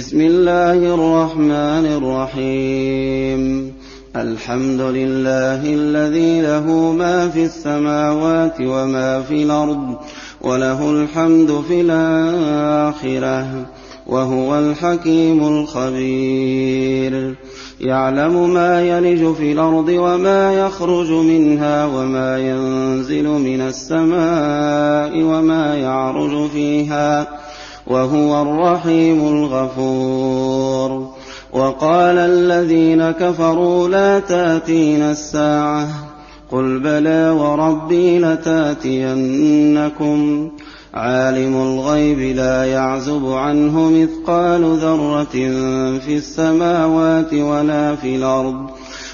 بسم الله الرحمن الرحيم. الحمد لله الذي له ما في السماوات وما في الأرض وله الحمد في الآخرة وهو الحكيم الخبير. يعلم ما يلج في الأرض وما يخرج منها وما ينزل من السماء وما يعرج فيها. وهو الرحيم الغفور. وقال الذين كفروا لا تاتين الساعة. قل بلى وربي لتأتينكم. عالم الغيب لا يعزب عنه مثقال ذرة في السماوات ولا في الأرض.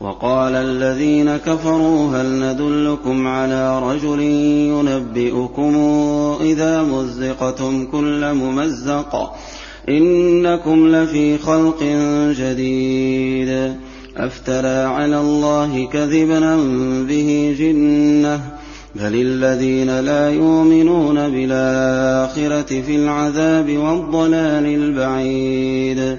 وقال الذين كفروا هل ندلكم على رجل ينبئكم إذا مزقتم كل ممزق إنكم لفي خلق جديد أفترى على الله كذبا به جنة بل الذين لا يؤمنون بالآخرة في العذاب والضلال البعيد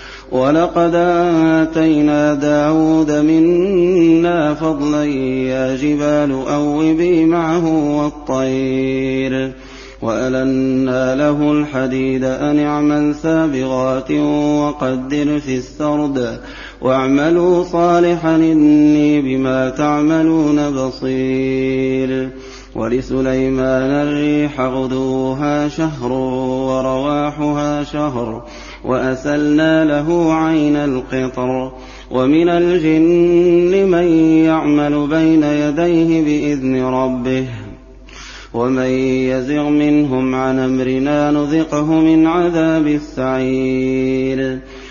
ولقد آتينا داود منا فضلا يا جبال أوبي معه والطير وألنا له الحديد أن اعمل سابغات وقدر في السرد واعملوا صالحا إني بما تعملون بصير ولسليمان الريح غدوها شهر ورواحها شهر وأسلنا له عين القطر ومن الجن من يعمل بين يديه بإذن ربه ومن يزغ منهم عن أمرنا نذقه من عذاب السعير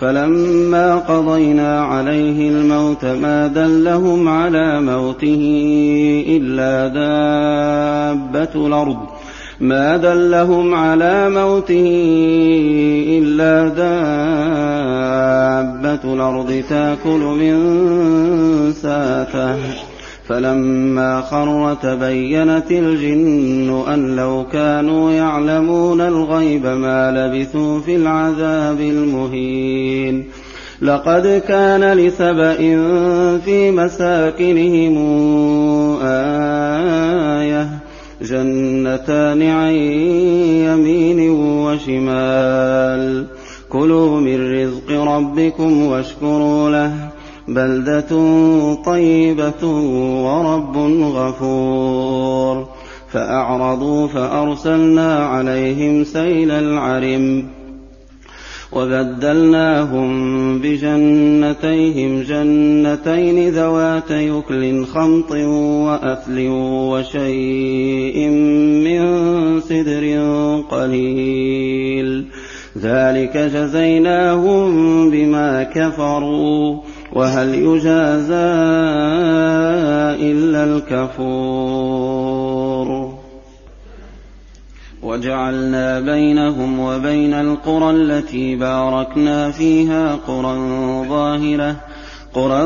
فلما قضينا عليه الموت ما دلهم على موته إلا دابة الأرض. ما دلهم على موته إلا دابة الأرض تأكل من ساته. فلما خر تبينت الجن أن لو كانوا يعلمون الغيب ما لبثوا في العذاب المهين. لقد كان لسبأ في مساكنهم آية جنتان عن يمين وشمال. كلوا من رزق ربكم واشكروا له. بلدة طيبة ورب غفور. فأعرضوا فأرسلنا عليهم سيل العرم وبدلناهم بجنتيهم جنتين ذوات يكل خمط وأثل وشيء من سدر قليل. ذلك جزيناهم بما كفروا. وهل يجازى إلا الكفور؟ وجعلنا بينهم وبين القرى التي باركنا فيها قرى ظاهرة قرى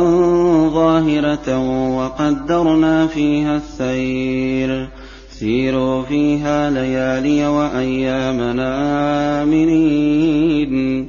ظاهرة وقدرنا فيها السير. سيروا فيها ليالي وأيامنا آمنين.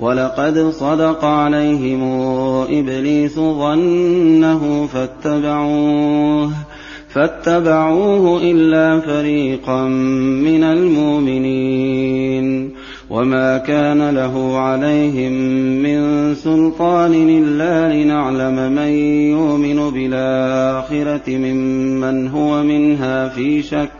ولقد صدق عليهم إبليس ظنه فاتبعوه فاتبعوه إلا فريقا من المؤمنين وما كان له عليهم من سلطان إلا لنعلم من يؤمن بالآخرة ممن هو منها في شك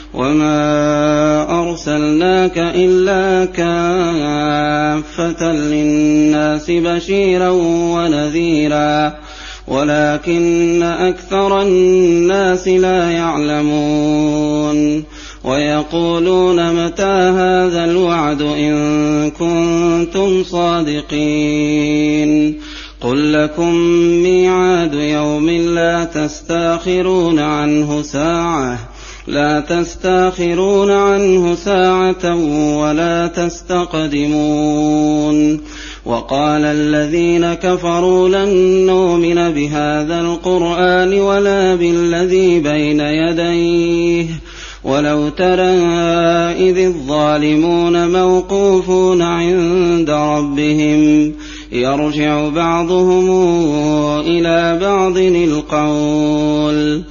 وما أرسلناك إلا كافة للناس بشيرا ونذيرا ولكن أكثر الناس لا يعلمون ويقولون متى هذا الوعد إن كنتم صادقين قل لكم ميعاد يوم لا تستاخرون عنه ساعه لا تستاخرون عنه ساعة ولا تستقدمون. وقال الذين كفروا لن نؤمن بهذا القرآن ولا بالذي بين يديه. ولو ترى إذ الظالمون موقوفون عند ربهم يرجع بعضهم إلى بعض القول.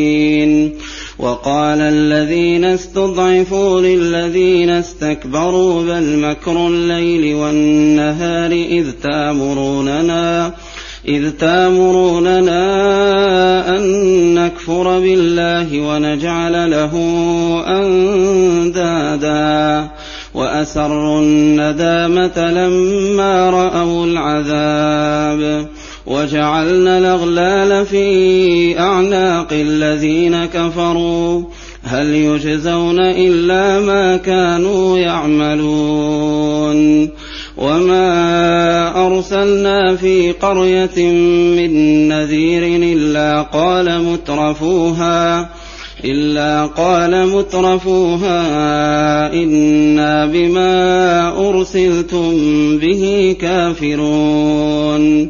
وقال الذين استضعفوا للذين استكبروا بل مكر الليل والنهار إذ تامروننا إذ تامروننا أن نكفر بالله ونجعل له أندادا. وأسروا الندامة لما رأوا العذاب. وجعلنا الأغلال في أعناق الذين كفروا. هل يجزون إلا ما كانوا يعملون. وما أرسلنا في قرية من نذير إلا قال مترفوها إلا قال مترفوها إنا بما أرسلتم به كافرون.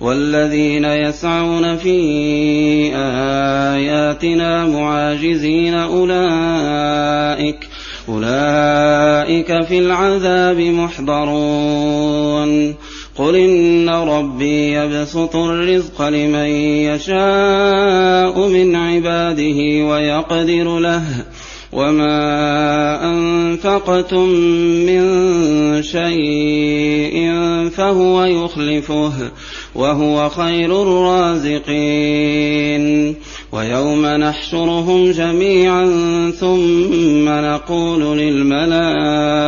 والذين يسعون في آياتنا معاجزين أولئك أولئك في العذاب محضرون. قل إن ربي يبسط الرزق لمن يشاء من عباده ويقدر له. وما أنفقتم من شيء فهو يخلفه. وهو خير الرازقين. ويوم نحشرهم جميعا ثم نقول للملائكة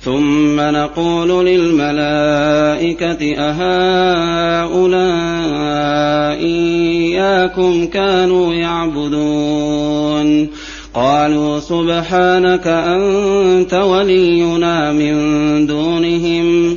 ثم نقول للملائكة أهؤلاء إياكم كانوا يعبدون؟ قالوا سبحانك أنت ولينا من دونهم.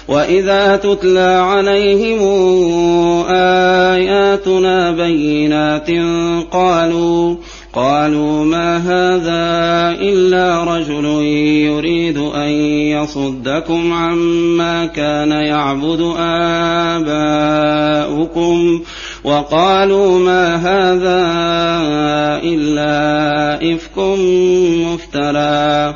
واذا تتلى عليهم اياتنا بينات قالوا قالوا ما هذا إلا رجل يريد أن يصدكم عما كان يعبد آباؤكم وقالوا ما هذا إلا إفك مفترى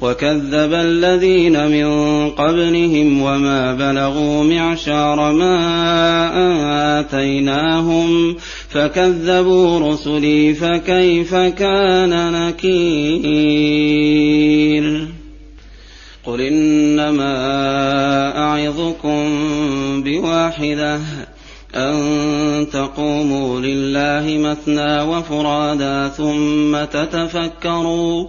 وكذب الذين من قبلهم وما بلغوا معشار ما آتيناهم فكذبوا رسلي فكيف كان نكير؟ قل إنما أعظكم بواحدة أن تقوموا لله مثنى وفرادا ثم تتفكروا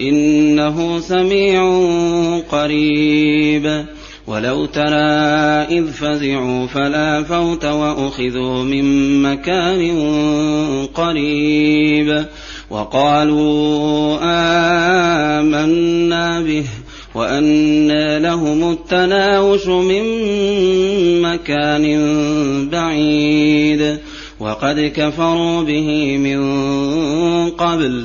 إنه سميع قريب. ولو ترى إذ فزعوا فلا فوت وأخذوا من مكان قريب. وقالوا آمنا به وأنى لهم التناوش من مكان بعيد. وقد كفروا به من قبل